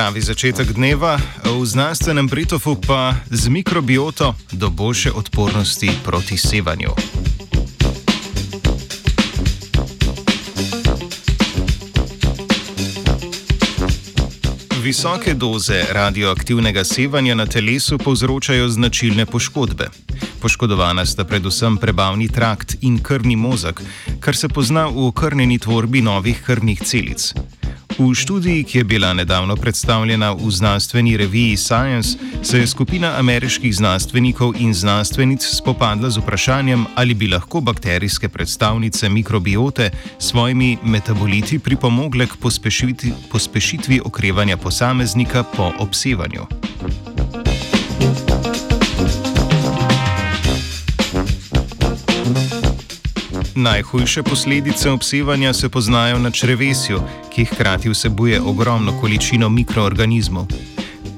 pravi začetek dneva, v znanstvenem Britofu pa z mikrobioto do boljše odpornosti proti sevanju. Visoke doze radioaktivnega sevanja na telesu povzročajo značilne poškodbe. Poškodovana sta predvsem prebavni trakt in krvni mozek, kar se pozna v okrnjeni tvorbi novih krvnih celic. V študiji, ki je bila nedavno predstavljena v znanstveni reviji Science, se je skupina ameriških znanstvenikov in znanstvenic spopadla z vprašanjem, ali bi lahko bakterijske predstavnice mikrobiote s svojimi metaboliti pripomogle k pospešitvi, pospešitvi okrevanja posameznika po obsevanju. Najhujše posledice obsevanja se poznajo na črevesju, ki hkrati vsebuje ogromno količino mikroorganizmov.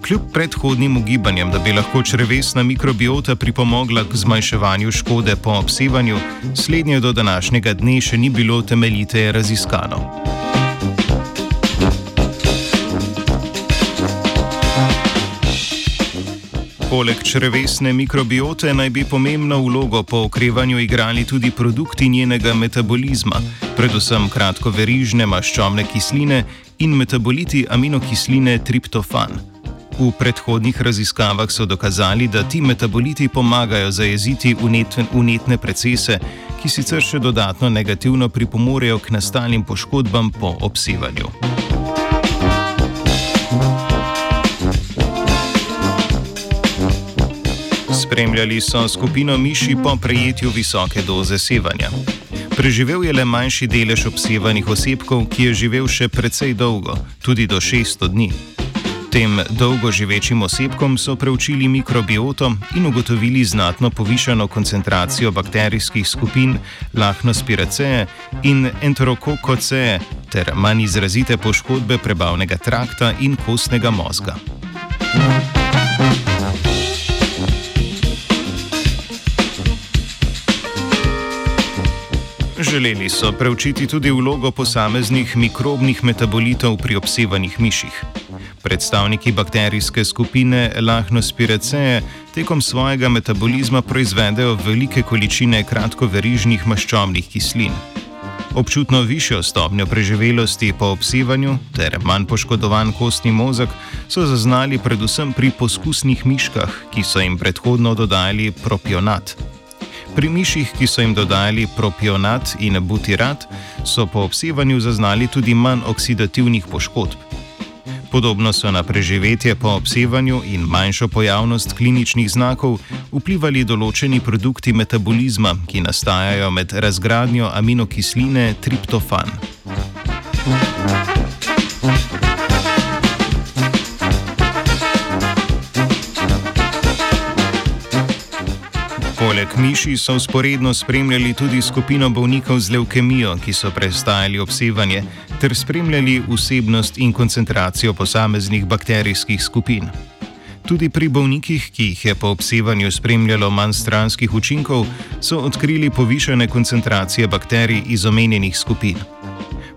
Kljub predhodnim ugibanjem, da bi lahko črevesna mikrobiota pripomogla k zmanjševanju škode po obsevanju, slednje do današnjega dne še ni bilo temeljiteje raziskano. Poleg črevesne mikrobiote naj bi pomembno vlogo po okrevanju igrali tudi produkti njenega metabolizma, predvsem kratkoverižne maščobne kisline in metaboliti aminokisline triptofan. V predhodnih raziskavah so dokazali, da ti metaboliti pomagajo zajeziti unetne procese, ki sicer še dodatno negativno pripomorejo k nastalim poškodbam po obsevanju. Spremljali so skupino miši po prejetju visoke doze sevanja. Preživel je le manjši delež obsevanih osebkov, ki je živel še precej dolgo, tudi do 600 dni. Tem dolgo živečim osebkom so preučili mikrobioto in ugotovili znatno povišano koncentracijo bakterijskih skupin Lahnospiraceae in Enterokokoceae ter manj izrazite poškodbe prebavnega trakta in kostnega mozga. Želeli so preučiti tudi vlogo posameznih mikrobnih metabolitov pri obsevanih miših. Predstavniki bakterijske skupine Lahnospiraceae tekom svojega metabolizma proizvedejo velike količine kratkoverižnih maščobnih kislin. Občutno višjo stopnjo preživelosti po obsevanju ter manj poškodovan kostni mozek so zaznali predvsem pri poskusnih miškah, ki so jim predhodno dodajali propionat. Pri miših, ki so jim dodali propionat in butirat, so po obsevanju zaznali tudi manj oksidativnih poškodb. Podobno so na preživetje po obsevanju in manjšo pojavnost kliničnih znakov vplivali določeni produkti metabolizma, ki nastajajo med razgradnjo aminokisline triptofan. Poleg miši so usporedno spremljali tudi skupino bolnikov z leukemijo, ki so prestajali obsevanje, ter spremljali vsebnost in koncentracijo posameznih bakterijskih skupin. Tudi pri bolnikih, ki jih je po obsevanju spremljalo manj stranskih učinkov, so odkrili povišene koncentracije bakterij iz omenjenih skupin.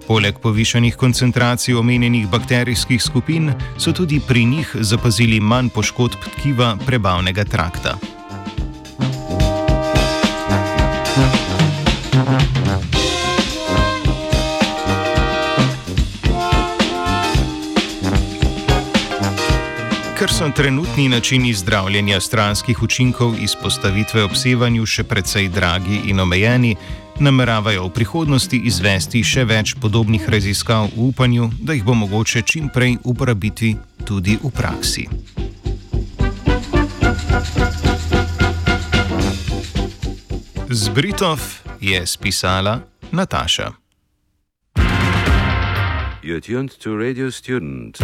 Poleg povišanih koncentracij omenjenih bakterijskih skupin so tudi pri njih zapazili manj poškodb tkiva prebavnega trakta. Ker so trenutni načini zdravljenja stranskih učinkov izpostavitve obsevanju še precej dragi in omejeni, nameravajo v prihodnosti izvesti še več podobnih raziskav v upanju, da jih bo mogoče čim prej uporabiti tudi v praksi. Z Britov je spisala Nataša. You're tuned to Radio Student.